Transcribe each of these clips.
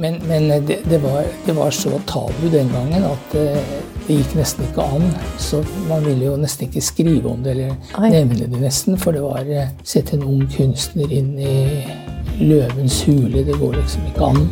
Men, men det, det, var, det var så tabu den gangen at det, det gikk nesten ikke an. Så man ville jo nesten ikke skrive om det eller Oi. nevne det nesten. For det var å Sette en ung kunstner inn i løvens hule. Det går liksom ikke an.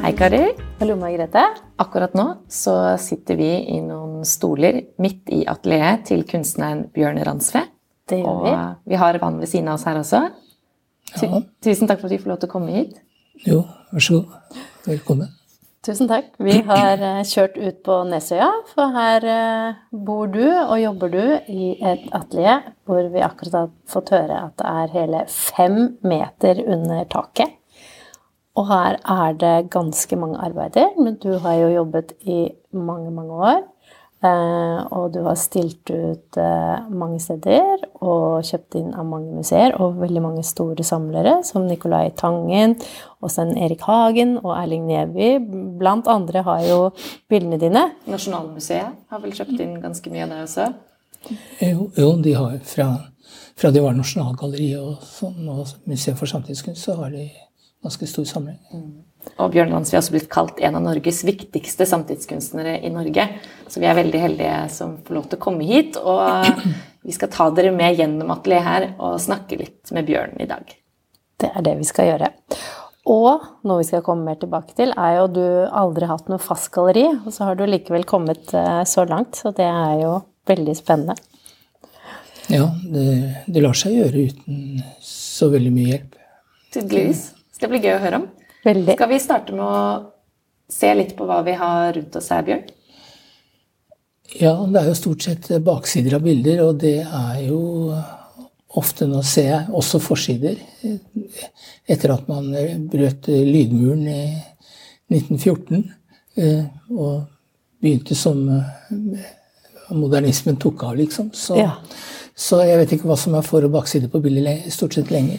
Hei, karer. Hallo, Margrethe. Akkurat nå så sitter vi i noen stoler midt i atelieret til kunstneren Bjørn Ransve. Det gjør Og vi. vi har vann ved siden av oss her også. Tu Ja. Tusen takk for at vi får lov til å komme hit. Jo, vær så god. Velkommen. Tusen takk. Vi har eh, kjørt ut på Nesøya, for her eh, bor du og jobber du i et atelier hvor vi akkurat har fått høre at det er hele fem meter under taket. Og her er det ganske mange arbeider, men du har jo jobbet i mange, mange år. Eh, og du har stilt ut eh, mange steder og kjøpt inn av mange museer og veldig mange store samlere, som Nicolai Tangen og Stein Erik Hagen og Erling Neby. Blant andre har jo bildene dine. Nasjonalmuseet har vel kjøpt inn ganske mye av det også. Jo, jo de har fra, fra det var Nasjonalgalleriet og sånn, og Museet for samtidskunst, så har de ganske stor samling. Og Bjørn Ransve har også blitt kalt en av Norges viktigste samtidskunstnere i Norge. Så vi er veldig heldige som får lov til å komme hit. Og vi skal ta dere med gjennom atelieret her og snakke litt med Bjørn i dag. Det er det vi skal gjøre. Og noe vi skal komme mer tilbake til, er jo at du aldri har hatt noe fast galleri, og så har du likevel kommet eh, så langt, så det er jo veldig spennende. Ja, det, det lar seg gjøre uten så veldig mye hjelp. Tydeligvis. Det blir gøy å høre om. Veldig. Skal vi starte med å se litt på hva vi har rundt oss her, Bjørn? Ja, det er jo stort sett baksider av bilder, og det er jo ofte Nå ser jeg også forsider. Etter at man brøt lydmuren i 1914 eh, og begynte som eh, modernismen tok av, liksom. Så, Ja. Så jeg vet ikke hva som er for- og bakside på bildet stort sett lenger.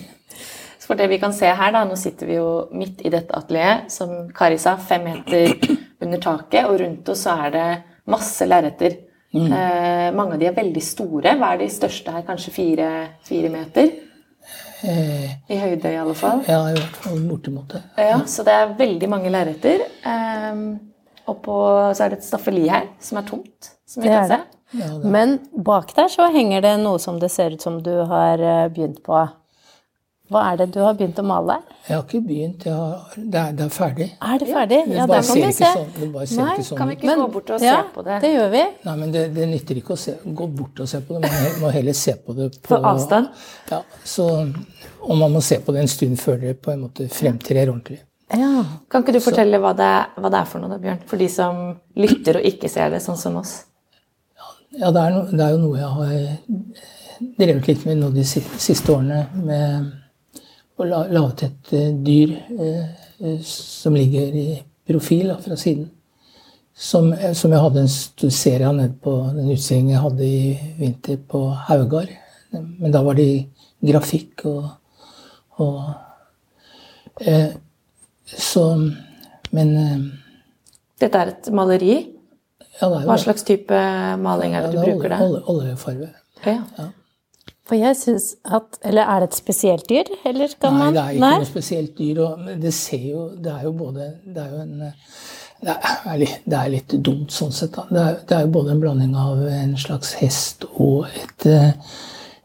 For det vi kan se her, da, nå sitter vi jo midt i dette atelieret, som Kari sa, fem meter under taket, og rundt oss så er det masse lerreter. Eh, mange av de er veldig store. Hva er de største her? Kanskje fire, fire meter? I høyde, i alle fall. Ja, i hvert fall bortimot det. Ja, så det er veldig mange lerreter. Eh, og på, så er det et staffeli her som er tomt, som vi kan se. Ja. Men bak der så henger det noe som det ser ut som du har eh, begynt på. Hva er det du har begynt å male? Jeg har ikke begynt. Jeg har, det, er, det er ferdig. Er det ferdig? Ja, Ja, det kan vi se. Sånn, det bare ser Nei, ikke sånn Kan vi ikke ikke gå bort og se ja, på det? det gjør vi. Nei, men det, det nytter ikke å se, gå bort og se på det. Man må heller se på det på På avstand? Ja, så, og man må se på det en stund før det på en måte fremtrer ordentlig. Ja. Kan ikke du fortelle hva det, hva det er for noe, da, Bjørn? For de som lytter og ikke ser det, sånn som oss. Ja, det er, no, det er jo noe jeg har drevet litt med nå de siste årene. Med å la, lage et eh, dyr eh, eh, som ligger i profil da, fra siden. Som, som jeg hadde en stor serie av nede på den utstillingen jeg hadde i vinter på Haugar. Men da var det i grafikk og, og eh, Så Men eh, Dette er et maleri. ja, er Hva slags type maling er ja, det du det er bruker der? olje- Oljefarge. Ja. For jeg synes at Eller er det et spesielt dyr? Eller kan Nei, det er ikke Nei? noe spesielt dyr. Og det ser jo Det er jo både Det er jo en det er, litt, det er litt dumt sånn sett. Det, er, det er jo både en blanding av en slags hest og et, eh,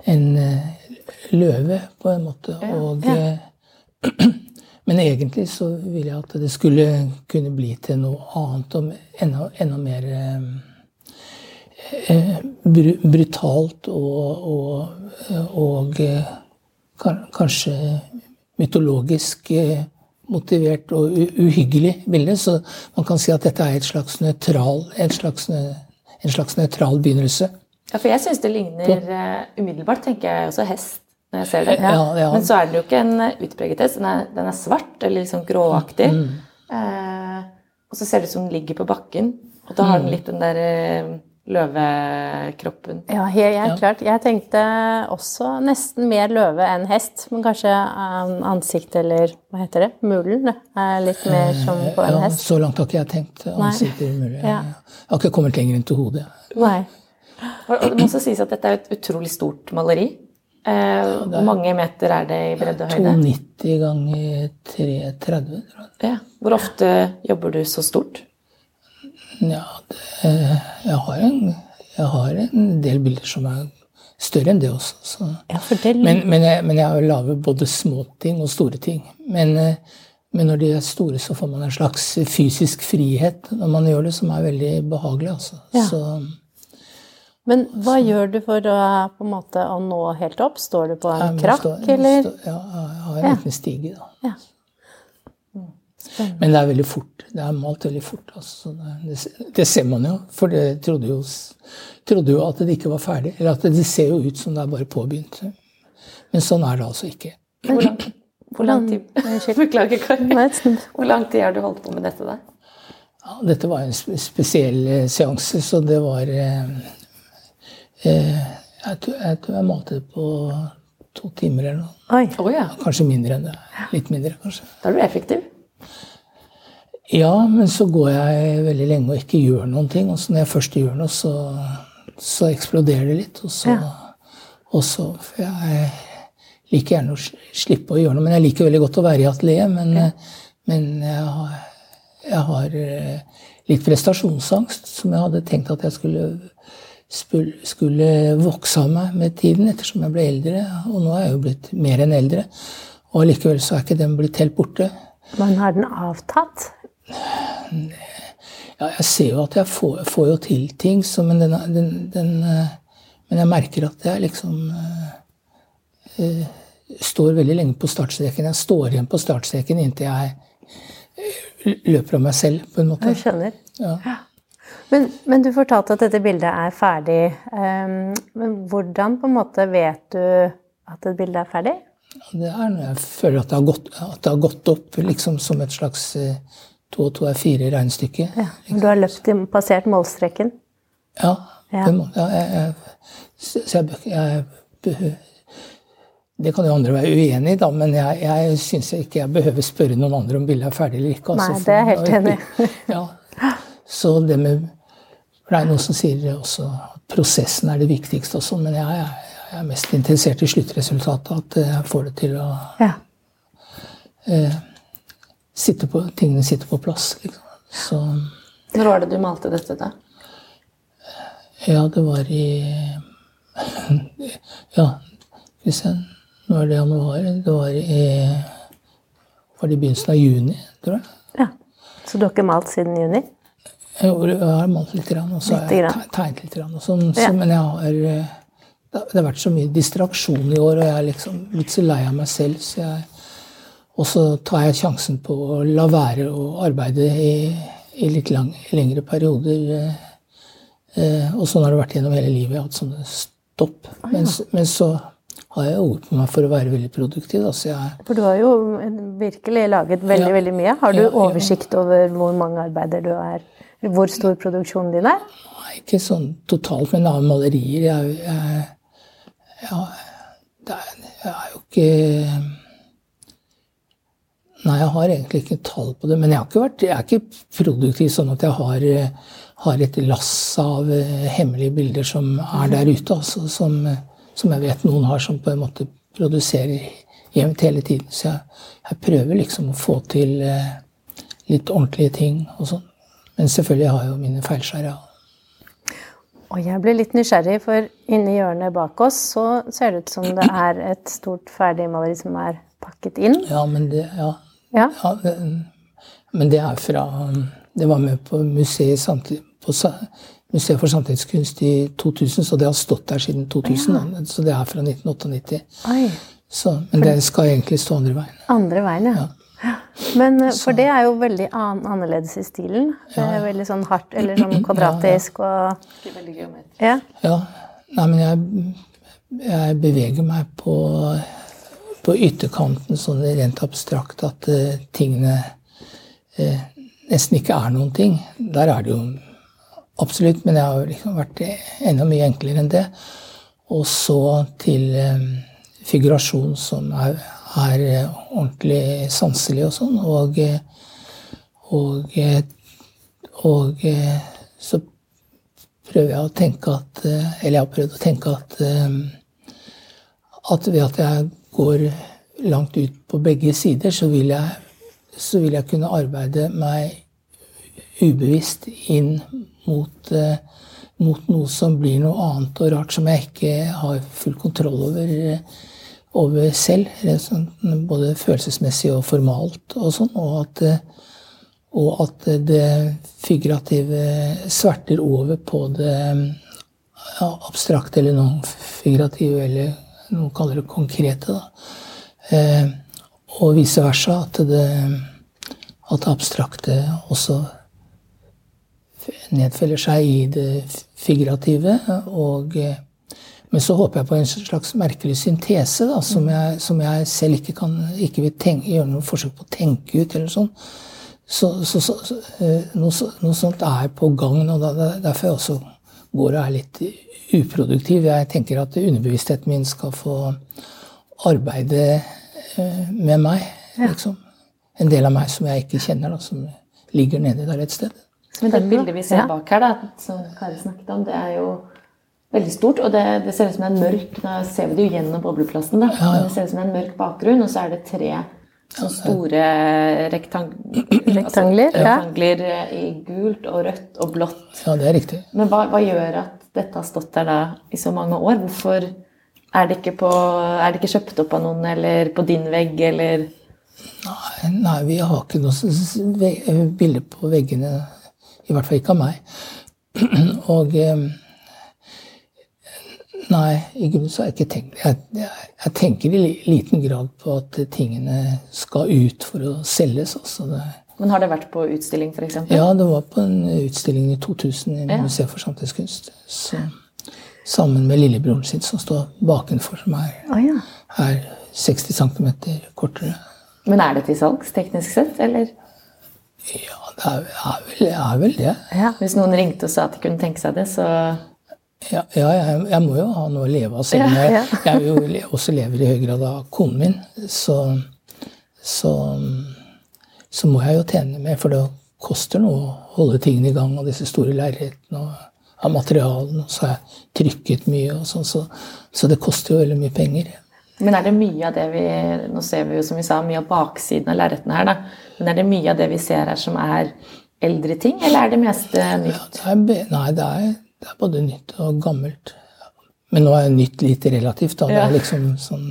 en eh, løve, på en måte. Og, ja. men egentlig så ville jeg at det skulle kunne bli til noe annet og enda, enda mer eh, eh, brutalt og, og, og eh, kanskje mytologisk eh, motivert og uhyggelig bilde. Så man kan si at dette er et slags nøytral, en slags, en slags nøytral begynnelse. Ja, for jeg syns det ligner umiddelbart, tenker jeg også hest når jeg ser det. Ja. Ja, ja. Men så er den jo ikke en utpreget hest. Den er, den er svart, eller liksom gråaktig. Mm. Eh, og så ser det ut som den ligger på bakken. Og da har den mm. litt den der løvekroppen. Ja, helt, ja. klart. Jeg tenkte også nesten mer løve enn hest. Men kanskje ansikt eller hva heter det? Mulen er litt mer som på en hest. Så langt har ikke jeg tenkt. Ansikt eller mule. Ja. Jeg har ikke kommet lenger enn til hodet. Nei. Og det må også sies at dette er et utrolig stort maleri. Eh, hvor mange meter er det i bredde og høyde? 290 ganger 330. Tror jeg. Ja. Hvor ofte jobber du så stort? Ja, det, jeg, har en, jeg, har en, del bilder som er større enn det også. Ja, men, men, jeg, men jeg lager både småting og store ting. Men, men, når de er store, så får man en slags fysisk frihet når man gjør det, som er veldig behagelig. Altså. Ja. Så, men hva så, gjør du for å, på en måte, å nå helt opp? Står du på en krakk, eller? Stå, ja, jeg har en liten stige, da. Men det er veldig fort. Det er malt veldig fort. Altså. Det, det, ser man jo, for det trodde jo, trodde jo, at det ikke var ferdig. Eller at det ser jo ut som det er bare påbegynt. Men sånn er det altså ikke. Hvor lang, hvor lang tid Beklager, Kari. Hvor lang tid har du holdt på med dette der? Ja, dette var en spesiell eh, seanse, så det var eh, eh, jeg, tror, jeg, tror, jeg malte det på to timer eller noe. Oi. Kanskje mindre enn det. Litt mindre, kanskje. Da er du effektiv. Ja, men så går jeg veldig lenge og ikke gjør noen ting. Og så når jeg først gjør noe, så, så eksploderer det litt. Og så, ja. og så Jeg liker gjerne å slippe å gjøre noe, men jeg liker veldig godt å være i atelieret. Men, ja. men jeg, har, jeg, har, eh, litt prestasjonsangst, som jeg hadde tenkt at jeg skulle, skulle vokse av meg med tiden ettersom jeg ble eldre. Og nå er jeg jo blitt mer enn eldre. Og likevel så er ikke den blitt helt borte. Men har den avtatt? Ja, jeg ser jo at jeg får, får jo til ting, så, men, den, den, den, eh, men, jeg merker at jeg liksom uh, står veldig lenge på startstreken. Jeg står igjen på startstreken inntil jeg løper av meg selv, på en måte. Jeg skjønner. Ja. Men, men, du fortalte at dette bildet er ferdig. Um, men hvordan på en måte vet du at et bilde er ferdig? Det er når jeg føler at det har gått, det har gått opp liksom som et slags uh, To og to er fire i Ja, liksom. du har løpt i, passert målstreken? Ja. ja. Det, må, ja jeg, jeg, jeg, jeg, Det kan jo andre være uenig i, da, men jeg, jeg syns ikke jeg behøver spørre noen andre om bildet er ferdig eller ikke. Altså, Nei, det er jeg helt enig ja. Så det med det er noen som sier også at prosessen er det viktigste også, men jeg, er mest interessert i sluttresultatet. At jeg får det til å ja. eh, sitte på, tingene sitter på plass. Liksom. Så, Når var det du malte dette, da? Ja, det var i Ja, hvis jeg Nå er det januar. Det var i, var det i begynnelsen av juni, tror jeg. Ja, Så du har ikke malt siden juni? Jo, jeg har malt litt, og så har jeg tegnet litt. Og sånn, ja. så, men jeg har det har vært så mye distraksjon i år, og jeg er liksom litt så lei av meg selv. Så jeg og så tar jeg sjansen på å la være å arbeide i, i litt lang, lengre perioder. Eh, og sånn har det vært gjennom hele livet. Jeg har hatt sånne stopp. Ah, ja. men, men, så har jeg ord på meg for å være veldig produktiv. Da, jeg, for du har jo virkelig laget veldig, ja, veldig mye. Har du ja, oversikt over hvor mange arbeider du er Hvor stor produksjonen din er? Nei, ikke sånn totalt, men av malerier. Jeg, jeg, det er, jeg er jo ikke Nei, jeg har egentlig ikke tall på det. Men jeg, vært, jeg er ikke produktiv sånn at jeg har, har et lass av eh, hemmelige bilder som er der ute. Altså, som, som, jeg vet noen har, som på en måte produserer jevnt hele tiden. Så jeg, jeg prøver liksom å få til eh, litt ordentlige ting og sånn. Men selvfølgelig har jeg jo mine feilskjær. Ja. Og jeg ble litt nysgjerrig, for inni hjørnet bak oss så ser det ut som det er et stort ferdigmaleri som er pakket inn. Ja, men det, ja, ja. ja det, men det er fra Det var med på museet, samtidig, på museet for samtidskunst i 2000, så det har stått der siden 2000. Ja. Så det er fra 1998. Så, men det skal egentlig stå andre veien. Andre veien, ja. Ja. Men eh, For det er jo veldig an annerledes i stilen. Det er veldig sånn hardt, eller sånn kvadratisk og Veldig geometrisk. Ja. ja. Nei, men jeg, jeg beveger meg på, på ytterkanten sånn rent abstrakt at uh, tingene uh, nesten ikke er noen ting. Der er det jo absolutt, men jeg har liksom vært enda mye enklere enn det. Og så til um, figurasjon som er, er, ordentlig sanselig og sånn. Og, og, og, så prøver jeg å tenke at Eller jeg har prøvd å tenke at, at ved at jeg går langt ut på begge sider, så vil jeg, så vil jeg kunne arbeide meg ubevisst inn mot, mot noe som blir noe annet og rart, som jeg ikke har full kontroll over over selv, sånn, både følelsesmessig og formalt og sånn. Og at, og at det figurative sverter over på det ja, abstrakte eller noe figurative, eller noen kaller det konkrete. Eh, og vice versa. At det, at det abstrakte også nedfeller seg i det figurative. og men så håper jeg på en slags merkelig syntese da, som, jeg, som jeg selv ikke kan ikke vil tenke, gjøre noe forsøk på å tenke ut. eller sånn. Så, så, så, eh, noe, noe, sånt er på gang nå. Derfor jeg også går og er litt uproduktiv. Jeg tenker at underbevisstheten min skal få arbeide eh, med meg. Liksom. En del av meg som jeg ikke kjenner, da, som ligger nedi der et sted. Men det bildet vi ser bak her, da, som Kari snakket om, det er jo veldig stort. Og det, det, ser ut som det er en mørk Nå ser vi det jo gjennom bobleplassen. da, ja, ja. Det ser ut som det er en mørk bakgrunn, og så er det tre sånne store rektang rektangler, altså, rektangler i gult og rødt og blått. Ja, det er riktig. Men hva, hva, gjør at dette har stått der da i så mange år? Hvorfor er det ikke, på, er det ikke kjøpt opp av noen, eller på din vegg, eller Nei, nei vi har ikke noe bilder på veggene. I hvert fall ikke av meg. Og eh, Nei, i grunnen så har jeg ikke tenkt jeg, jeg, jeg, tenker i liten grad på at tingene skal ut for å selges. Også. det, Men har det vært på utstilling, f.eks.? Ja, det var på en utstilling i 2000 i ja. Museet for samtidskunst. Så, sammen med lillebroren sin, som står bakenfor, som er, ah, ja. er 60 cm kortere. Men er det til salgs, teknisk sett, eller? Ja, det er, er, vel, er vel, det. Ja, hvis noen ringte og sa at de kunne tenke seg det, så ja, ja jeg, jeg, må jo ha noe å leve av, selv om jeg, jeg jo også lever i høy grad av konen min. Så, så, så, må jeg jo tjene mer, for det koster noe å holde tingene i gang. Og disse store lerretene og av materialene. Og så har jeg trykket mye, og sånn, så, så, det koster jo veldig mye penger. Men er det mye av det vi Nå ser vi jo som vi sa, mye av baksiden av lerretene her, da. Men er det mye av det vi ser her som er eldre ting, eller er det meste nytt? Ja, det er, nei, det er det er både nytt og gammelt. Men nå er nytt litt relativt. da. Det er liksom sånn...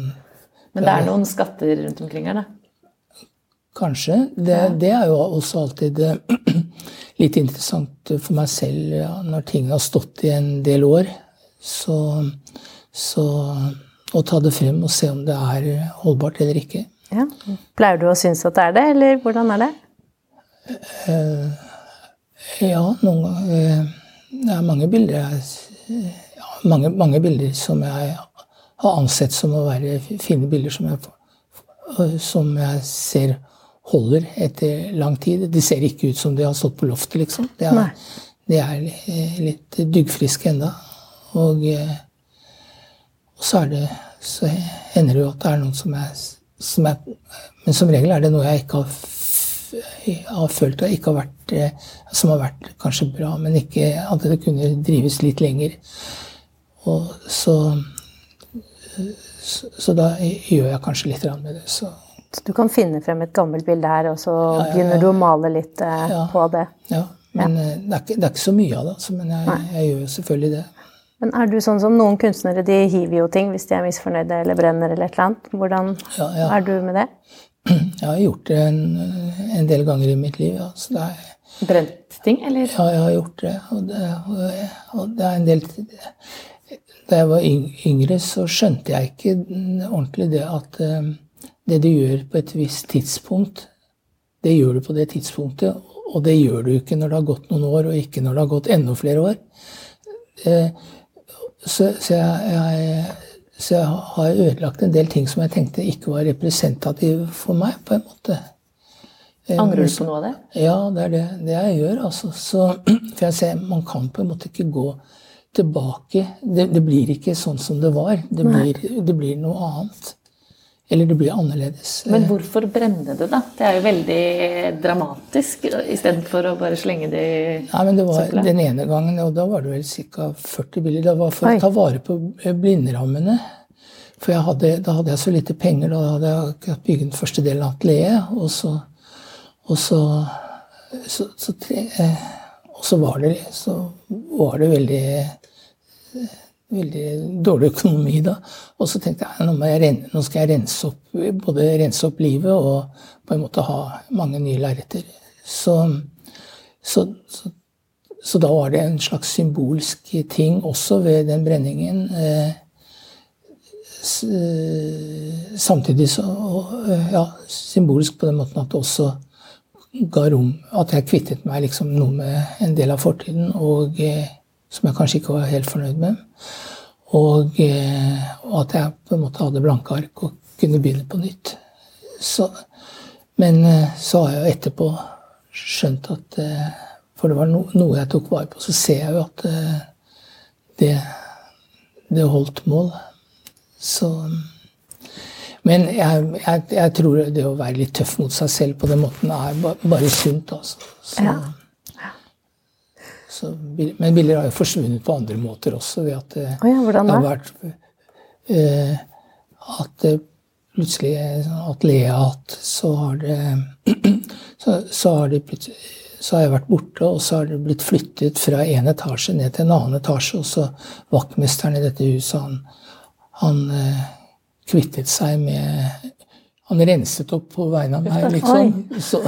Men det er noen skatter rundt omkring her, da? Kanskje. Det, det er jo også alltid eh, litt interessant for meg selv ja, når ting har stått i en del år. Så, så å ta det frem og se om det er holdbart eller ikke. Ja. Pleier du å synes at det er det, eller hvordan er det? Uh, ja, noen ganger uh, det er mange bilder, jeg, ja, mange, mange bilder som jeg har ansett som å være fine bilder, som jeg, som jeg ser holder etter lang tid. De ser ikke ut som de har stått på loftet, liksom. De er, de er litt duggfriske enda. Og, og, så er det så hender det jo at det er noen som er, som er Men som regel er det noe jeg ikke har har følt det ikke har vært, eh, som har vært kanskje bra, men ikke at det kunne drives litt lenger. Og så, så, så da gjør jeg kanskje litt med det. Så. så. du kan finne frem et gammelt bilde her, og så ja, ja, begynner du å male litt eh, på det? Ja, men eh, det er, ikke, det, er ikke, så mye av det, altså, men jeg, jeg gjør jo selvfølgelig det. Men er du sånn som noen kunstnere, de hiver jo ting hvis de er misfornøyde eller brenner eller et eller annet. Hvordan er du med det? Jeg har gjort det en, en del ganger i mitt liv. Ja. Så det er, Brent ting, eller? Ja, jeg har gjort det. Og det, og det er en del Da jeg var yngre, så skjønte jeg ikke ordentlig det at eh, det du gjør på et visst tidspunkt, Det gjør du på det tidspunktet, og det gjør du ikke når det har gått noen år, og ikke når det har gått enda flere år. Eh, så, så, jeg, jeg, så, jeg, har ødelagt en del ting som jeg tenkte ikke var representative for meg, på en måte. Eh, Angrer du på noe av det? Ja, det er det, det jeg gjør. Altså. Så, for jeg ser, man kan på en måte ikke gå tilbake. Det, det blir ikke sånn som det var. Det blir, det blir noe annet. Eller det blir annerledes. Men hvorfor brenne det, da? Det er jo veldig dramatisk, istedenfor å bare slenge det i Nei, men det var søpla. Den ene gangen, og da var det vel ca. 40 biler. Det var for Oi. å ta vare på eh, blindrammene. For hadde, da hadde jeg så lite penger. Da hadde jeg bygd den første delen av atelieret. Og så, og så, så, så, eh, og så, var det, så var det veldig veldig dårlig økonomi da. Og så tenkte jeg nå, jeg, nå skal jeg rense opp, både rense opp livet og på en måte ha mange nye lerreter. Så, så, så, så, da var det en slags symbolsk ting også ved den brenningen. Eh, samtidig så Ja, symbolsk på den måten at det også ga rom At jeg kvittet meg liksom noe med en del av fortiden. og eh, som jeg kanskje ikke var helt fornøyd med. Og, eh, og at jeg på en måte hadde blanke ark og kunne begynne på nytt. Så, men eh, så har jeg jo etterpå skjønt at eh, For det var no, noe jeg tok vare på. Så ser jeg jo at det, det holdt mål. Så Men jeg, jeg, jeg, tror det å være litt tøff mot seg selv på den måten er bare sunt. altså. Så, ja. Så, men bilder har jo forsvunnet på andre måter også. ved at oh ja, hvordan det har vært eh, At plutselig at Lea hatt så har det så, så, har det så har jeg vært borte, og så har det blitt flyttet fra en etasje ned til en annen etasje. Og så vaktmesteren i dette huset, han, han eh, kvittet seg med Han renset opp på vegne av meg, liksom. Så,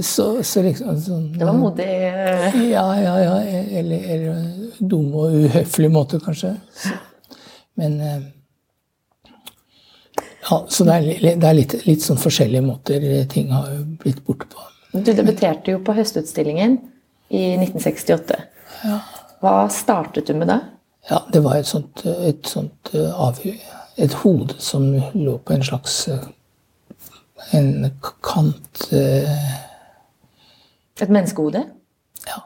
så, så liksom sånn, Det var modig? Ja, ja, ja. Eller, eller dum og uhøflig måte, kanskje. Så, men eh, Ja, så det er, det er litt, litt, sånn forskjellige måter ting har blitt borte på. Du debuterte jo på Høstutstillingen i 1968. Ja. Hva startet du med da? Ja, Det var et sånt, et sånt eh, et hode som lå på en slags eh, en kant et menneskehode? Ja.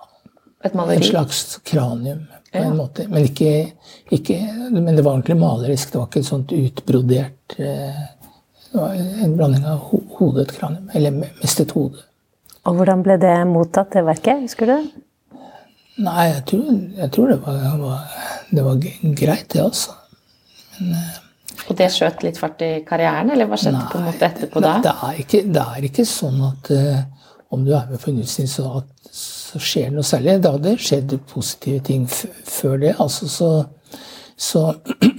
Et maleri? Et slags kranium, på ja. en måte. Men, ikke, ikke, men, det var ordentlig malerisk. Det var ikke et sånt utbrodert eh, Det var en blanding av hodet hode og et kranium. Eller mest et hode. Og hvordan ble det mottatt, det verket? Husker du? Nei, jeg tror, jeg tror det, var, var, det, var, greit, det, altså. Men, eh, og det skjøt litt fart i karrieren, eller hva skjedde nei, på en måte etterpå da? Det er ikke, det er ikke sånn at uh, om du er med på en utstilling, så, så, skjer det noe særlig. Da hadde det skjedd positive ting før det. Altså, så, så,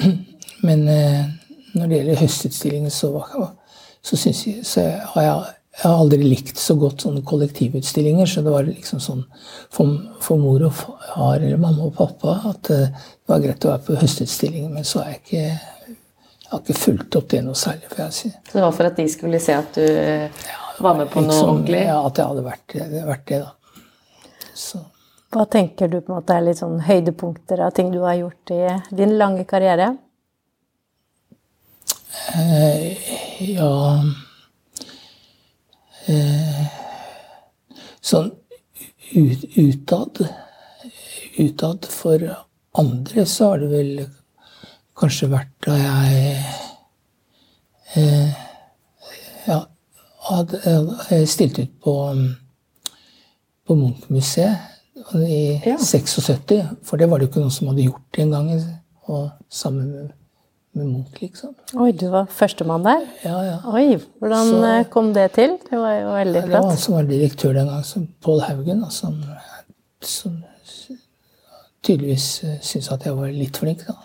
Men eh, når det gjelder høstutstillingen, så, så, jeg, så har jeg, jeg har aldri likt så godt sånne kollektivutstillinger. Så det var liksom sånn for, for mor og far eller mamma og pappa at eh, det var greit å være på høstutstillingen. Men så har jeg ikke jeg har ikke fulgt opp det noe særlig. får jeg si. Så det var for at de skulle se at du ja, var med på noe liksom, ordentlig? Ja, at jeg hadde vært, det, vært det, da. Så. Hva tenker du på en måte er litt sånn høydepunkter av ting du har gjort i din lange karriere? Eh, ja eh, Sånn ut, utad Utad for andre så har det vel kanskje vært da jeg eh, hadde stilt ut på, på Munch-museet i ja. 76. For det var det jo ikke noen som hadde gjort en Og sammen med, med Munch, liksom. Oi, du var førstemann der? Ja, ja. Oi, Hvordan Så, eh, kom det til? Det var jo veldig flott. Det var han som var direktør den gang, Pål Haugen, som, som tydeligvis eh, syntes at jeg var litt flink. da.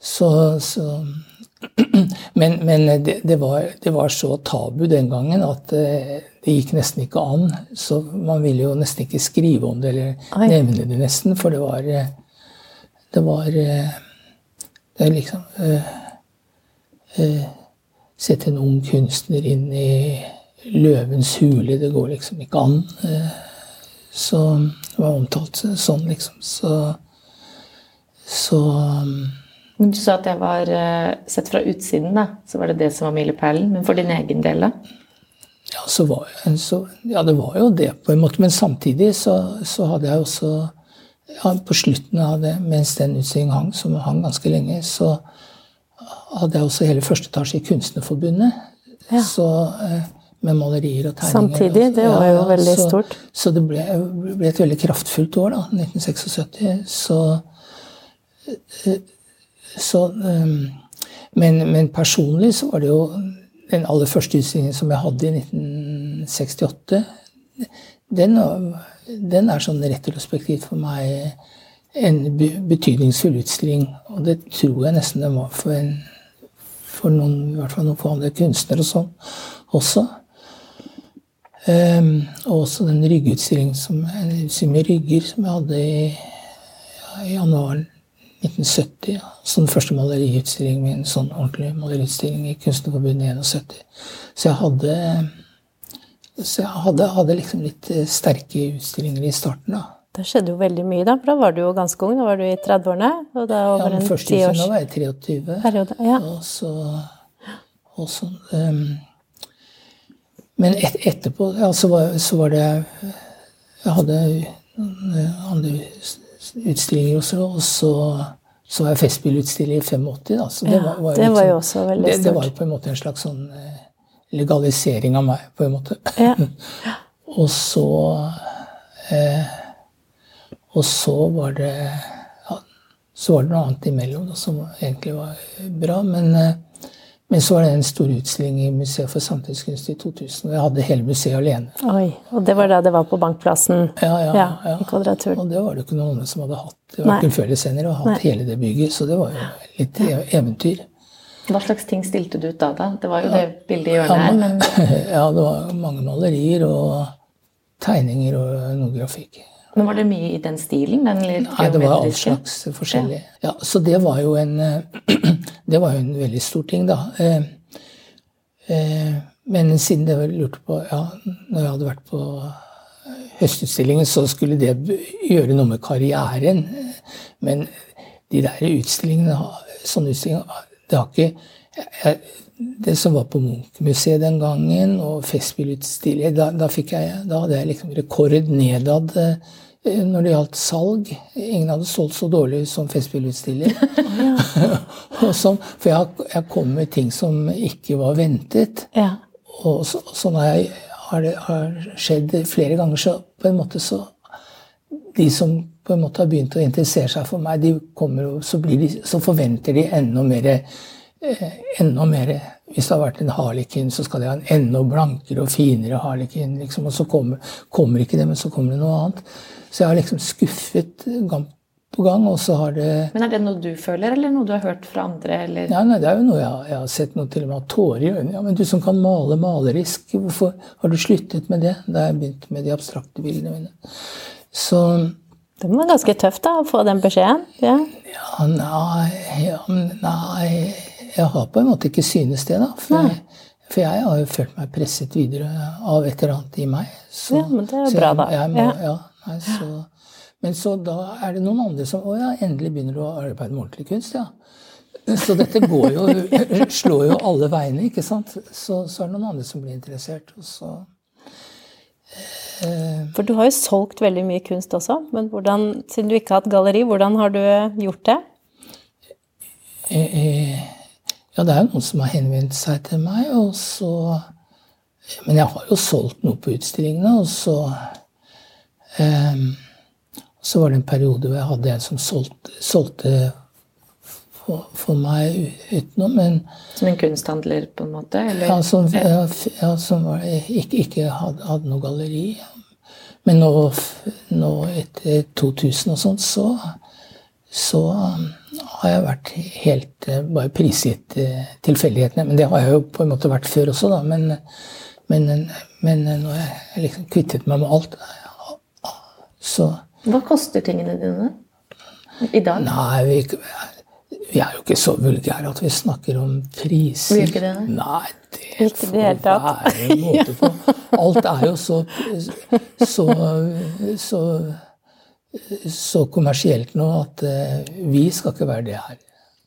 Så, så men, men det, det, var, det, var, så tabu den gangen at eh, det gikk nesten ikke an. Så man ville jo nesten ikke skrive om det eller nevne det, nesten. For det var eh, Det var eh, Det er liksom øh, øh, Sette en ung kunstner inn i, 'Løvens hule'. Det går liksom ikke an. Så det var omtalt sånn, liksom. Så, så men Du sa at jeg var sett fra utsiden, da, så var det det som var milepælen. Men for din egen del, da? Ja, var, så, ja, det var jo det, på en måte. Men samtidig så, så hadde jeg også ja, På slutten av det, mens den utstillingen hang, som hang ganske lenge, så hadde jeg også hele første etasje i Kunstnerforbundet. Ja. Så, eh, med malerier og tegninger. Samtidig? Det var jo veldig så, stort. Så det ble, ble, et veldig kraftfullt år, da. 1976. Så, eh, så eh, men, men personlig så var det jo den aller første utstillingen som jeg hadde i 1968, den, den er sånn retrospektivt for meg en betydningsfull utstilling. Og det tror jeg nesten den var for, en, for noen, i hvert fall noen få andre kunstnere og sånn også. Um, og også den ryggutstillingen som, som jeg hadde i, ja, i januar 1970. Så den første maleriutstillingen min, sånn ordentlig maleriutstilling i Kunstnerforbundet 71. Så jeg hadde så jeg hadde, hadde, liksom litt eh, sterke utstillinger i starten. da. Det skjedde jo veldig mye, da, for da var du jo ganske ung. Da var du i 30-årene. og da over ja, den første tiårs... Var jeg 23. Periode, ja. Og så, og så um, Men et, etterpå ja, så, var, så var det Jeg hadde andre utstillinger også, og så, så var jeg Festspillutstilling i 85. Da, så det, var, var, det var jo liksom, også veldig stort. Det, det, var jo på en måte en slags sånn eh, legalisering av meg, på en måte. Ja. og så eh, Og så var det ja, så var det noe annet imellom da, som egentlig var bra. Men eh, men så var det en stor utstilling i Museet for samtidskunst i 2000. Og jeg hadde hele museet alene. Oi, Og det var da det var på Bankplassen? Ja, ja, ja, ja. i Kvadraturen. Og det var det ikke noen andre som hadde hatt. Det Verken før eller senere, og hatt Nei. hele det bygget. Så det var jo litt eventyr. Hva slags ting stilte du ut da? da? Det var jo det bildet i hjørnet her. Men... ja, det var mange malerier og tegninger og noe grafikk. Men Var det mye i den stilen? Den Nei, det var all slags forskjellig. Ja. ja. Så det var jo en Det var jo en veldig stor ting, da. Eh, eh, men siden det var lurte på Ja, når jeg hadde vært på Høstutstillingen, så skulle det gjøre noe med karrieren. Men de der utstillingene, sånne utstillinger Det har ikke jeg, det som var på Munch-museet den gangen, og Festspillutstillinger da, da, da, hadde jeg liksom rekord nedad Eh, når det gjaldt salg. Ingen hadde solgt så dårlig som Festspillutstiller. for jeg, jeg, kom med ting som ikke var ventet. Ja. Og så, sånn har, jeg, har, det har skjedd flere ganger. Så på en måte så De som på en måte har begynt å interessere seg for meg, de kommer, så, de, så forventer de enda mer eh, enda mer Hvis det har vært en harlekin, så skal de ha en enda blankere og finere harlekin. Liksom, og så kommer, kommer, ikke det, men så kommer det noe annet. Så jeg har liksom skuffet gang på gang, og så har det Men er det noe du føler, eller noe du har hørt fra andre? Eller? Ja, nei, det er jo noe jeg har, jeg har sett noe til og med tårer i øynene. Ja, men du som kan male malerisk, hvorfor har du sluttet med det? Da jeg begynte med de abstrakte bildene mine. Så det må være ganske tøft da, å få den beskjeden? Ja, ja nei, ja, nei Jeg har på en måte ikke synes det, da. For, jeg, for jeg har jo følt meg presset videre av et eller annet i meg. Så, ja, men det er bra, da. Jeg, må, ja. Nei, så, men så da er det noen andre som Å ja, endelig begynner du å arbeide med ordentlig kunst, ja. Så dette går jo, slår jo alle veiene, ikke sant. Så, så er det noen andre som blir interessert. Og så eh, For du har jo solgt veldig mye kunst også, men hvordan, siden du ikke har hatt galleri, hvordan har du gjort det? Ja, det er jo noen som har henvendt seg til meg, og så Men jeg har jo solgt noe på utstillingene, og så Um, så var det en periode hvor jeg hadde en som solgte, solgte for, for, meg utenom. Men, som en kunsthandler, på en måte? Eller? Ja, som, ja, som var, ikke, ikke hadde, hadde, noe galleri. Men nå, nå etter 2000 og sånt, så, så har jeg vært helt uh, bare prisgitt uh, tilfeldighetene. Men det har jeg jo på en måte vært før også, da. Men, men, men nå har jeg liksom kvittet meg med alt. Så, Hva koster tingene dine i dag? Nei, vi, Vi er jo ikke så vulgære at vi snakker om priser. Vil ikke det? Nei, det være en måte på. Alt er jo så, så, så, så kommersielt nå at vi skal ikke være det her.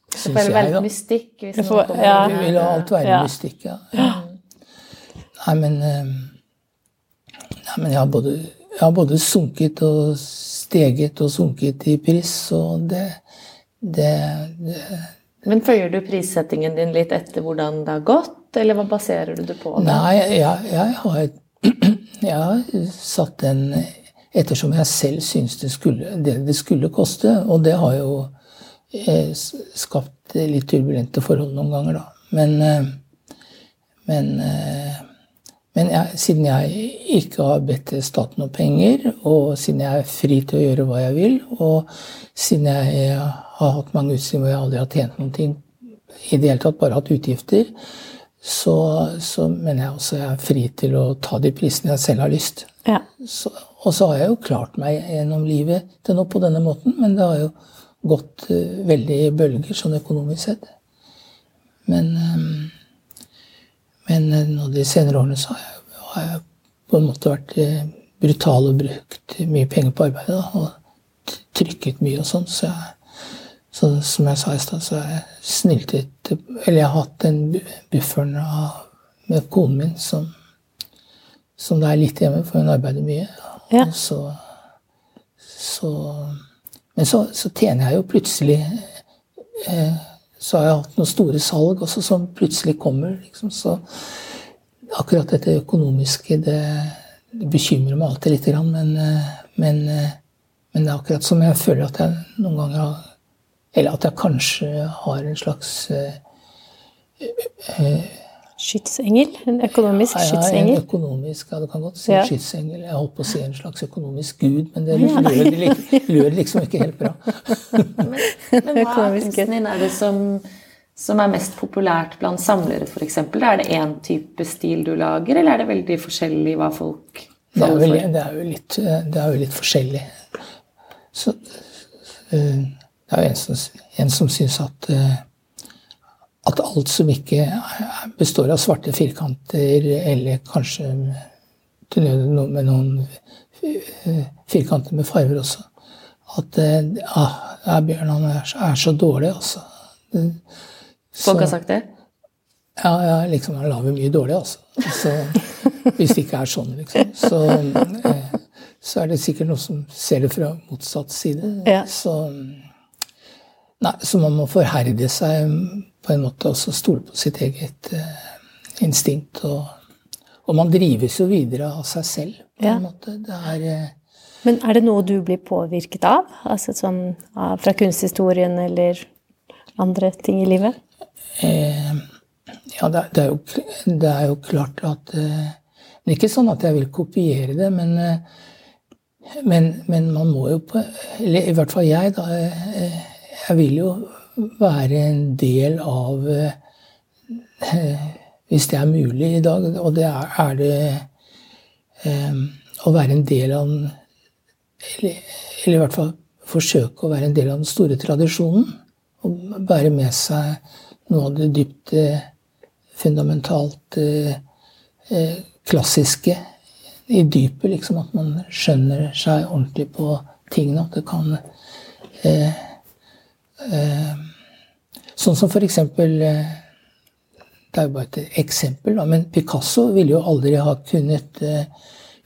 Det får være mystikk. Hvis får, ja. Vi vil ha alt være ja. mystikk, ja. ja. Nei, men, nei, men jeg, har både, jeg har både sunket og steget og sunket i pris, og det, det, det Men følger du prissettingen din litt etter hvordan det har gått, eller hva baserer du det på? Nei, jeg, jeg, har, jeg, har, satt den ettersom jeg selv syns det, det, det skulle koste, og det har jo Eh, skapt litt turbulente forhold noen ganger, da. Men, eh, men, eh, men jeg, siden jeg ikke har bedt staten om penger, og siden jeg er fri til å gjøre hva jeg vil, og siden jeg har hatt mange utstillinger hvor jeg aldri har tjent noen ting, i det hele tatt bare hatt utgifter, så, så mener jeg også jeg er fri til å ta de prisene jeg selv har lyst. Ja. Så, og så har jeg jo klart meg gjennom livet til nå på denne måten, men det har jo gått uh, veldig i bølger sånn økonomisk sett. Men, um, men uh, nå de senere årene så har jeg, har jeg, på en måte vært uh, brutal og brukt mye penger på arbeidet. Da, og trykket mye og sånn. Så, så, som jeg sa i stad, så har jeg snyltet Eller jeg har hatt den bufferen med konen min som, som det er litt hjemme, for hun arbeider mye. Ja. Og så, så men så, så, tjener jeg jo plutselig eh, Så har jeg hatt noen store salg også som plutselig kommer. Liksom, så akkurat dette økonomiske, det, det bekymrer meg alltid litt. Men, eh, men, eh, men, det er akkurat som jeg føler at jeg noen ganger har Eller at jeg kanskje har en slags eh, eh Skytsengel? En økonomisk ja, skytsengel? Ja, en økonomisk, ja, du kan godt si ja. skytsengel. Jeg holdt på å si en slags økonomisk gud, men det lød, liksom ikke helt bra. men, men hva er kunsten din er det som, som, er mest populært blant samlere, f.eks.? Er det én type stil du lager, eller er det veldig forskjellig hva folk faller for? Det er jo litt, det er jo litt forskjellig. Så, uh, det er jo en som, en som syns at uh, at alt som ikke består av svarte firkanter, eller kanskje til nød med noen eh, firkanter med farger også At ja, Bjørn han er, er, så dårlig, altså. Folk har sagt det? Ja, ja liksom han lager mye dårlig, altså. Så, hvis det ikke er sånn, liksom. Så, eh, så, er det sikkert noen som ser det fra motsatt side. Ja. Så, nei, så man må forherde seg på en måte og stole på sitt eget uh, instinkt. Og, og, man drives jo videre av seg selv, på ja. en måte. Det er uh, Men er det noe du blir påvirket av? Altså sånn fra kunsthistorien eller andre ting i livet? Eh, ja, det, det, er jo, det, er jo, klart at Det er ikke sånn at jeg vil kopiere det, men men, men, man må jo på Eller i hvert fall jeg, da. Jeg vil jo være en del av eh, Hvis det er mulig i dag, og det er, er det eh, Å være en del av den eller, eller, i hvert fall forsøke å være en del av den store tradisjonen. Og bære med seg noe av det dypt eh, fundamentalt klassiske i dypet. Liksom at man skjønner seg ordentlig på tingene. At det kan eh, eh, Sånn som for eksempel eh, Det er jo bare et eksempel, men Picasso ville jo aldri ha kunnet, eh,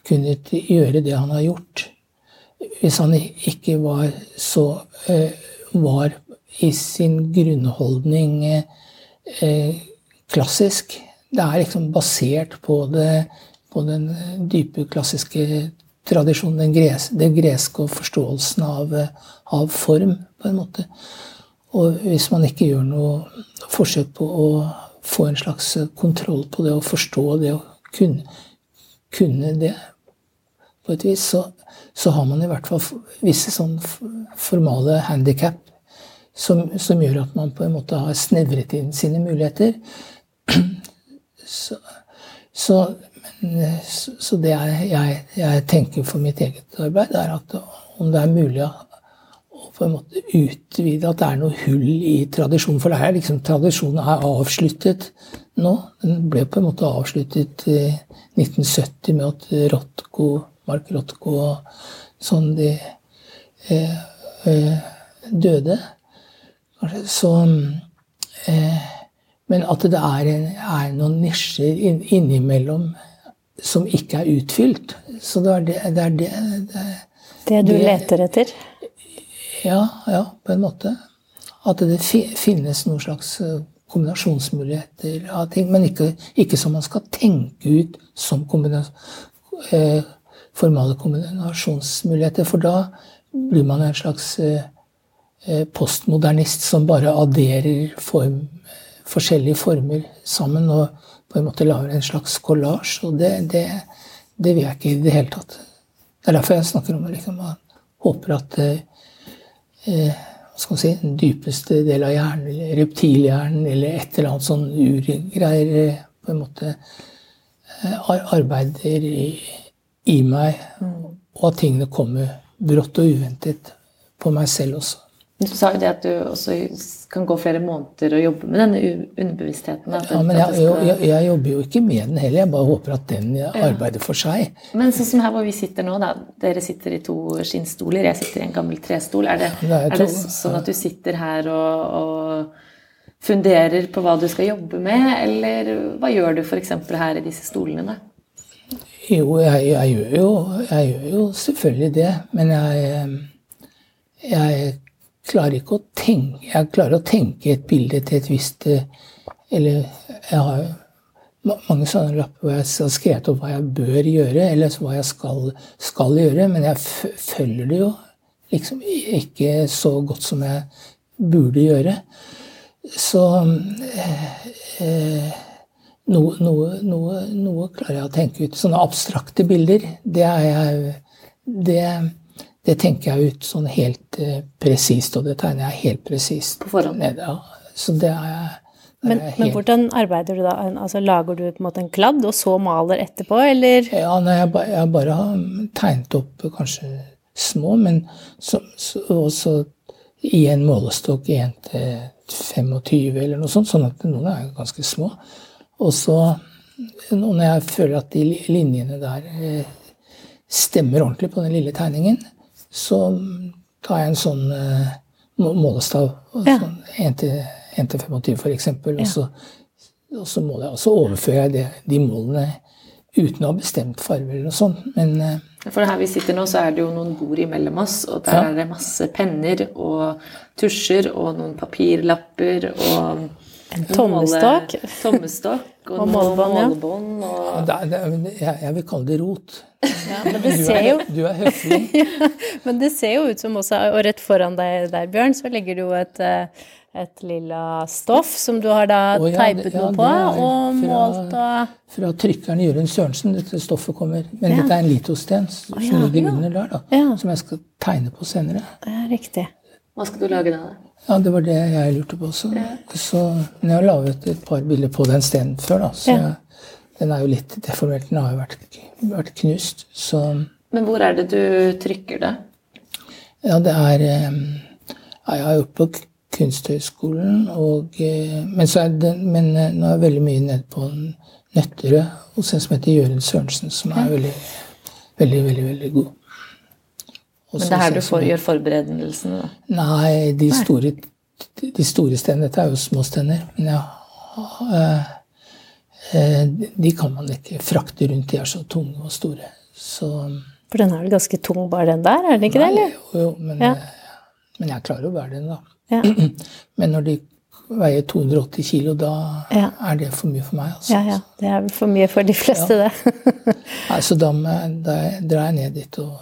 kunnet gjøre det han har gjort, hvis han ikke var så eh, Var i sin grunnholdning klassisk. Det er liksom basert på, det, på den dype klassiske tradisjonen, den, gres, den greske og forståelsen av, av form, på en måte. Og hvis man ikke gjør noe forsøk på å få en slags kontroll på det og forstå det og kunne, kunne det på et vis, så, så, har man i hvert fall visse sånn formale handikap som, som, gjør at man på en måte har snevret inn sine muligheter. Så, så, så det jeg, jeg, tenker for mitt eget arbeid, er at om det er mulig på en måte utvide, at det er noe hull i tradisjonen. For det er liksom, tradisjonen er avsluttet nå. Den ble på en måte avsluttet i 1970 med at Rotko, Mark Rotko og sånn de eh, eh, døde. Så eh, Men at det er, en, er noen nisjer inn, innimellom som ikke er utfylt. Så det er det Det, er det, det, det du leter etter? Ja, ja, på en måte. At det finnes noen slags eh, kombinasjonsmuligheter av ting. Men ikke, ikke som man skal tenke ut som kombina eh, formale kombinasjonsmuligheter. For da blir man en slags eh, eh, postmodernist som bare adderer form, forskjellige former sammen og på en måte lager en slags kollasj. Og det, det, det, vil jeg ikke i det hele tatt. Det er derfor jeg snakker om det. Liksom, håper at eh, hva skal man si, den dypeste del av hjernen, eller reptilhjernen, eller et eller annet sånn urgreier eh, på en måte eh, arbeider i, i meg, mm. og at tingene kommer brått og uventet på meg selv også. Du sa jo det at du også kan gå flere måneder og jobbe med denne underbevisstheten. Ja, men jeg, jeg, jeg, jobber jo ikke med den heller. Jeg bare håper at den arbeider for seg. Men sånn som her hvor vi sitter nå, da. Dere sitter i to skinnstoler, jeg sitter i en gammel trestol. Er det, det er, er det sånn at du sitter her og, og, funderer på hva du skal jobbe med, eller hva gjør du f.eks. her i disse stolene? da? Jo, jeg, jeg, gjør jo, jeg gjør jo selvfølgelig det. Men jeg, jeg klarer ikke å tenke Jeg klarer å tenke et bilde til et visst eh, Eller jeg har mange sånne lapper hvor jeg har skrevet opp hva jeg bør gjøre, eller hva jeg skal, skal gjøre, men jeg følger det jo liksom ikke så godt som jeg burde gjøre. Så eh, eh, noe, noe, noe, noe, klarer jeg å tenke ut. Sånne abstrakte bilder, det er jeg det, det tenker jeg ut sånn helt eh, presist, og det tegner jeg helt presist. På forhånd? Nede, ja. Så det er jeg men, helt... men, hvordan arbeider du da? Altså, lager du på en måte en kladd, og så maler etterpå, eller? Ja, nei, jeg, ba, jeg, bare har tegnet opp kanskje små, men så, så, også i en målestokk 1 til 25 eller noe sånt, sånn at noen er ganske små. Og så, når jeg føler at de linjene der eh, stemmer ordentlig på den lille tegningen, så tar jeg en sånn uh, målestav. Ja. Sånn 1 til 25 f.eks. Og, så, og så, måler jeg, og så overfører jeg det, de målene uten å ha bestemt farge eller noe sånt. Men uh, For her vi sitter nå, så er det jo noen bord imellom oss, og der ja. er det masse penner og tusjer og noen papirlapper og en tommestokk. Tommestokk og, og målebånd. Ja. Og... Jeg, jeg, vil kalle det rot. Ja, men det du, er, jo... du er høflig. ja, men det ser jo ut som også Og rett foran deg der, Bjørn, så ligger det jo et, eh, et lilla stoff som du har da oh, ja, teipet noe på og målt og Fra trykkeren Jørund Sørensen dette stoffet kommer. Men dette er en litosten som ligger under der, da. Som jeg skal tegne på senere. Ja, riktig. Hva skal du lage da? Ja, det var det jeg lurte på også. Ja. Så, men jeg har laget et par bilder på den stenen før, da. Så ja. jeg, den er jo litt deformert. Den har jo vært, vært, knust. Så Men hvor er det du trykker det? Ja, det er Jeg har gjort på Kunsthøgskolen, og eh, Men, så er det, men eh, nå er jeg veldig mye nede på Nøtterøy hos en som heter Jørund Sørensen, som er veldig, veldig, veldig, veldig god. Men det er her du får, gjør forberedelsene? da? Nei, de store, de store stenene Dette er jo små stener. Men ja, øh, de kan man ikke frakte rundt. De er så tunge og store. Så, For den er vel ganske tung, bare den der? er den ikke nei, det? eller? Jo, jo men, ja. men, jeg klarer å bære den, da. Ja. Men når de veier 280 kilo, da ja. er det for mye for meg. Altså. Ja, ja. Det er vel for mye for de fleste, det. Nei, så da, da drar jeg ned dit og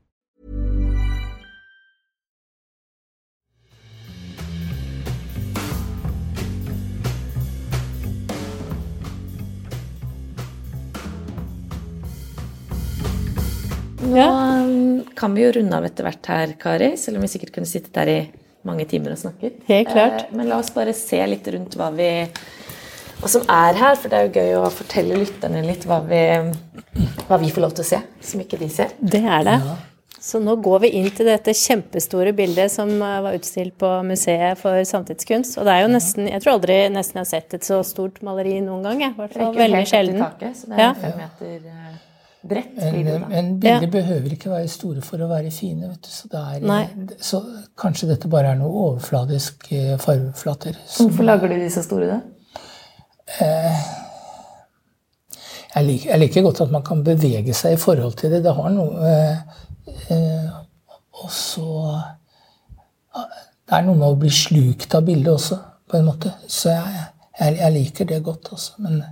Nå um, kan vi jo runde av etter hvert her, Kari, selv om vi sikkert kunne sittet der i mange timer og snakket. Helt klart. Eh, men la oss bare se litt rundt hva vi hva som er her, for det er jo gøy å fortelle lytterne litt hva vi, hva vi får lov til å se, som ikke de ser. Det er det. Ja. Så nå går vi inn til dette kjempestore bildet som eh, var utstilt på Museet for samtidskunst. Og det er jo nesten Jeg tror aldri nesten jeg har sett et så stort maleri noen gang. I hvert fall veldig sjelden. Taket, så det er ja. fem meter eh, bredt. Men, men bilder ja. behøver ikke være store for å være fine. vet du. Så, er, så kanskje dette bare er noe overfladisk fargeflater. Hvorfor lager du de så store, da? Eh, jeg, liker, jeg, liker, godt at man kan bevege seg i forhold til det. Det har noe eh, eh Og så Det er noe med å bli slukt av bildet også, på en måte. Så jeg, jeg liker det godt også. Men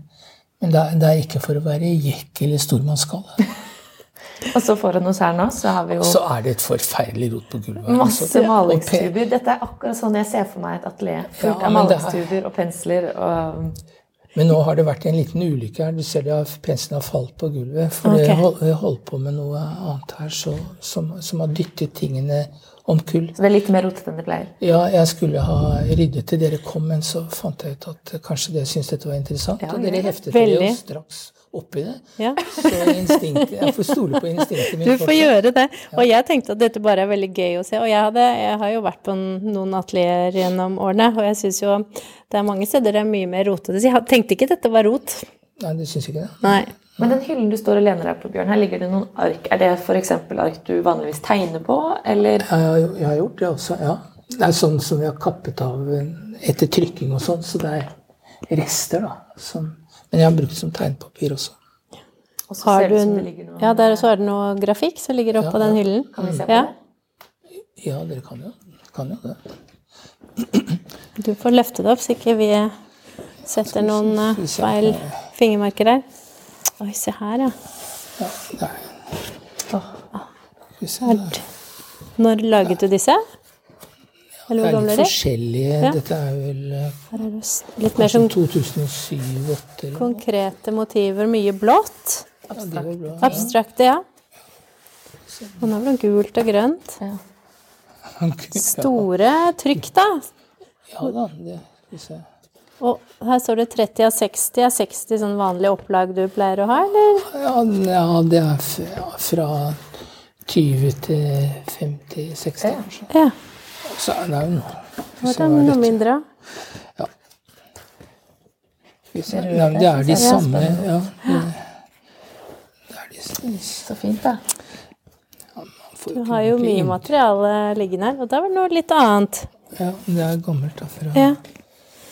men det er, det er, ikke for å være jekk eller stormannsgale. og så foran oss her nå, så har vi jo Så er det et forferdelig rot på gulvet. Masse altså. Dette er akkurat sånn jeg ser for meg et atelier. Fullt ja, av malingstuber og pensler og men nå har det vært en liten ulykke her. Du ser det penselen har falt på gulvet. For okay. jeg holdt på med noe annet her så, som, som, har dyttet tingene omkull. Så det er litt mer rotete enn det pleier? Ja, jeg skulle ha ryddet til dere kom, men så fant jeg ut at kanskje dere syntes dette var interessant. Ja, og dere heftet dere straks oppi det. Ja. Så jeg får stole på instinktet mitt. Du får gjøre det. Og jeg tenkte at dette bare er veldig gøy å se. Og jeg, hadde, jeg har jo vært på noen atelier gjennom årene, og jeg syns jo det er mange steder det er mye mer rotete. Så jeg tenkte ikke dette var rot. Nei, det syns ikke det? Nei. Men den hyllen du står og lener deg på, Bjørn, her ligger det noen ark. Er det f.eks. ark du vanligvis tegner på, eller? Ja, jeg har gjort det også, ja. Det er sånn som vi har kappet av etter trykking og sånn, så det er rester, da. Som, men jeg har brukt det som tegnpapir også. Og så har ser du som det ligger noe Ja, der så er det noe grafikk som ligger oppå ja, den hyllen. Kan vi se på ja. det? Ja, dere kan jo, kan jo det. Du får løfte det opp, så ikke vi setter noen feil. feil fingermarker der. Oi, se her, ja. ja der. Når laget du disse? Eller hvor gamle er de? Forskjellige. Ja. Dette er vel Her er det litt mer som 2007-2008. Konkrete motiver. Mye blått. Abstrakt. Ja, Abstrakte, ja. Og nå er det gult og grønt. Ja. Store trykk, da. Ja da. det skal vi se. Og her står det 30 av 60. Er 60 sånn vanlig opplag du pleier å ha, eller? Ja, ja det er fra 20 til 50-60, kanskje. Ja. Så er det jo noe. Så er det noe mindre? Ja. ja det er de samme ja, det, det er de, Så fint, da. Du har jo mye materiale liggende her, og da var det noe litt annet. Ja, det er gammelt da, fra ja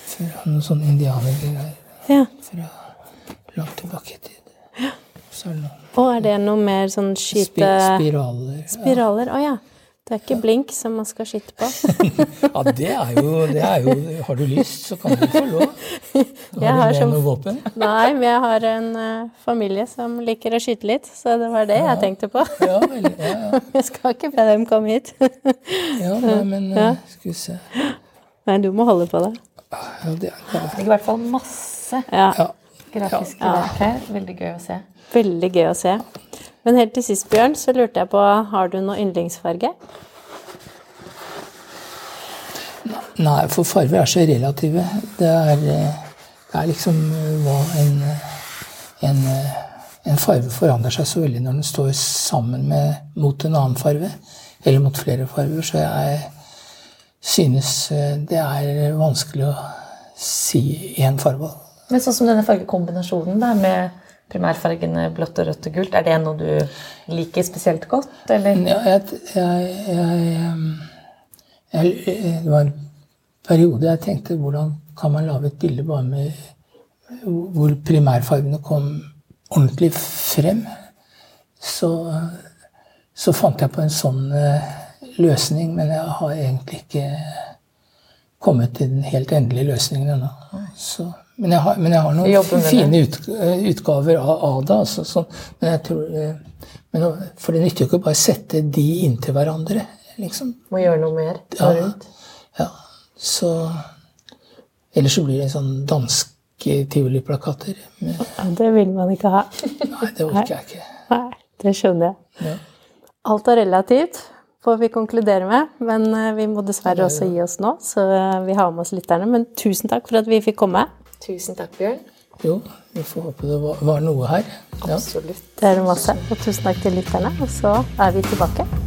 fra noen sånne indianergreier. Ja. Fra langt tilbake i tid. Ja. Så er det og er det noe mer sånn skyte... Spiraler. Spiraler, Å ja. Det er ikke blink som man skal skyte på. ja, det er, jo, det er, jo, Har du lyst, så kan du få lov. Har jeg du med som, noe våpen? Nei, men jeg har en uh, familie som liker å skyte litt, så det var det ja. jeg tenkte på. ja, vel, ja, ja. Jeg skal ikke be dem komme hit. ja, nei, men uh, skal vi se. Nei, du må holde på det. Ja, det, det er i hvert fall masse ja. grafiske ja. verk her. Veldig gøy å se. Veldig gøy å se. Men helt til sist, Bjørn, så lurte jeg på Har du noe yndlingsfarge? Nei, for farger er så relative. Det er, det er liksom hva en, en, en, farge forandrer seg så veldig når den står sammen med, mot en annen farge. eller mot flere farger. Så jeg synes det er vanskelig å si én farge. Men sånn som denne fargekombinasjonen da, med primærfargene blått og rødt og gult, er det noe du liker spesielt godt, eller? Ja, jeg, jeg, jeg, Det var en periode jeg tenkte hvordan kan man lage et bilde bare med hvor primærfargene kom ordentlig frem. Så, så fant jeg på en sånn uh, løsning, men jeg har egentlig ikke kommet til den helt endelige løsningen ennå. Men, men, jeg har noen fine ut, utgaver av, av det. Altså, så, men jeg tror, uh, men, for det nytter jo ikke å bare sette de inntil hverandre. Liksom. Må gjøre noe mer ja, ja, så Ellers så blir det en sånn dansk tivoliplakater. Ja, det vil man ikke ha. Nei, det orker jeg ikke. Nei, det skjønner jeg. Ja. Alt er relativt, får vi konkludere med. Men eh, vi må dessverre også gi oss nå, så eh, vi har med oss lytterne. Men tusen takk for at vi fikk komme. Tusen takk, Bjørn. Jo, vi får håpe det var, noe her. Ja. Absolutt. Det er masse. Og tusen takk til lytterne. Og så er vi tilbake.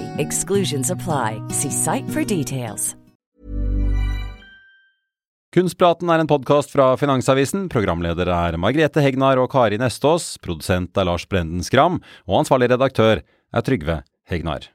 Exclusions apply. See site for details. Kunstpraten er en podkast fra Finansavisen. Programleder er Margrethe Hegnar og Kari Nestås. Produsent er Lars Brenden Skram. Og ansvarlig redaktør er Trygve Hegnar.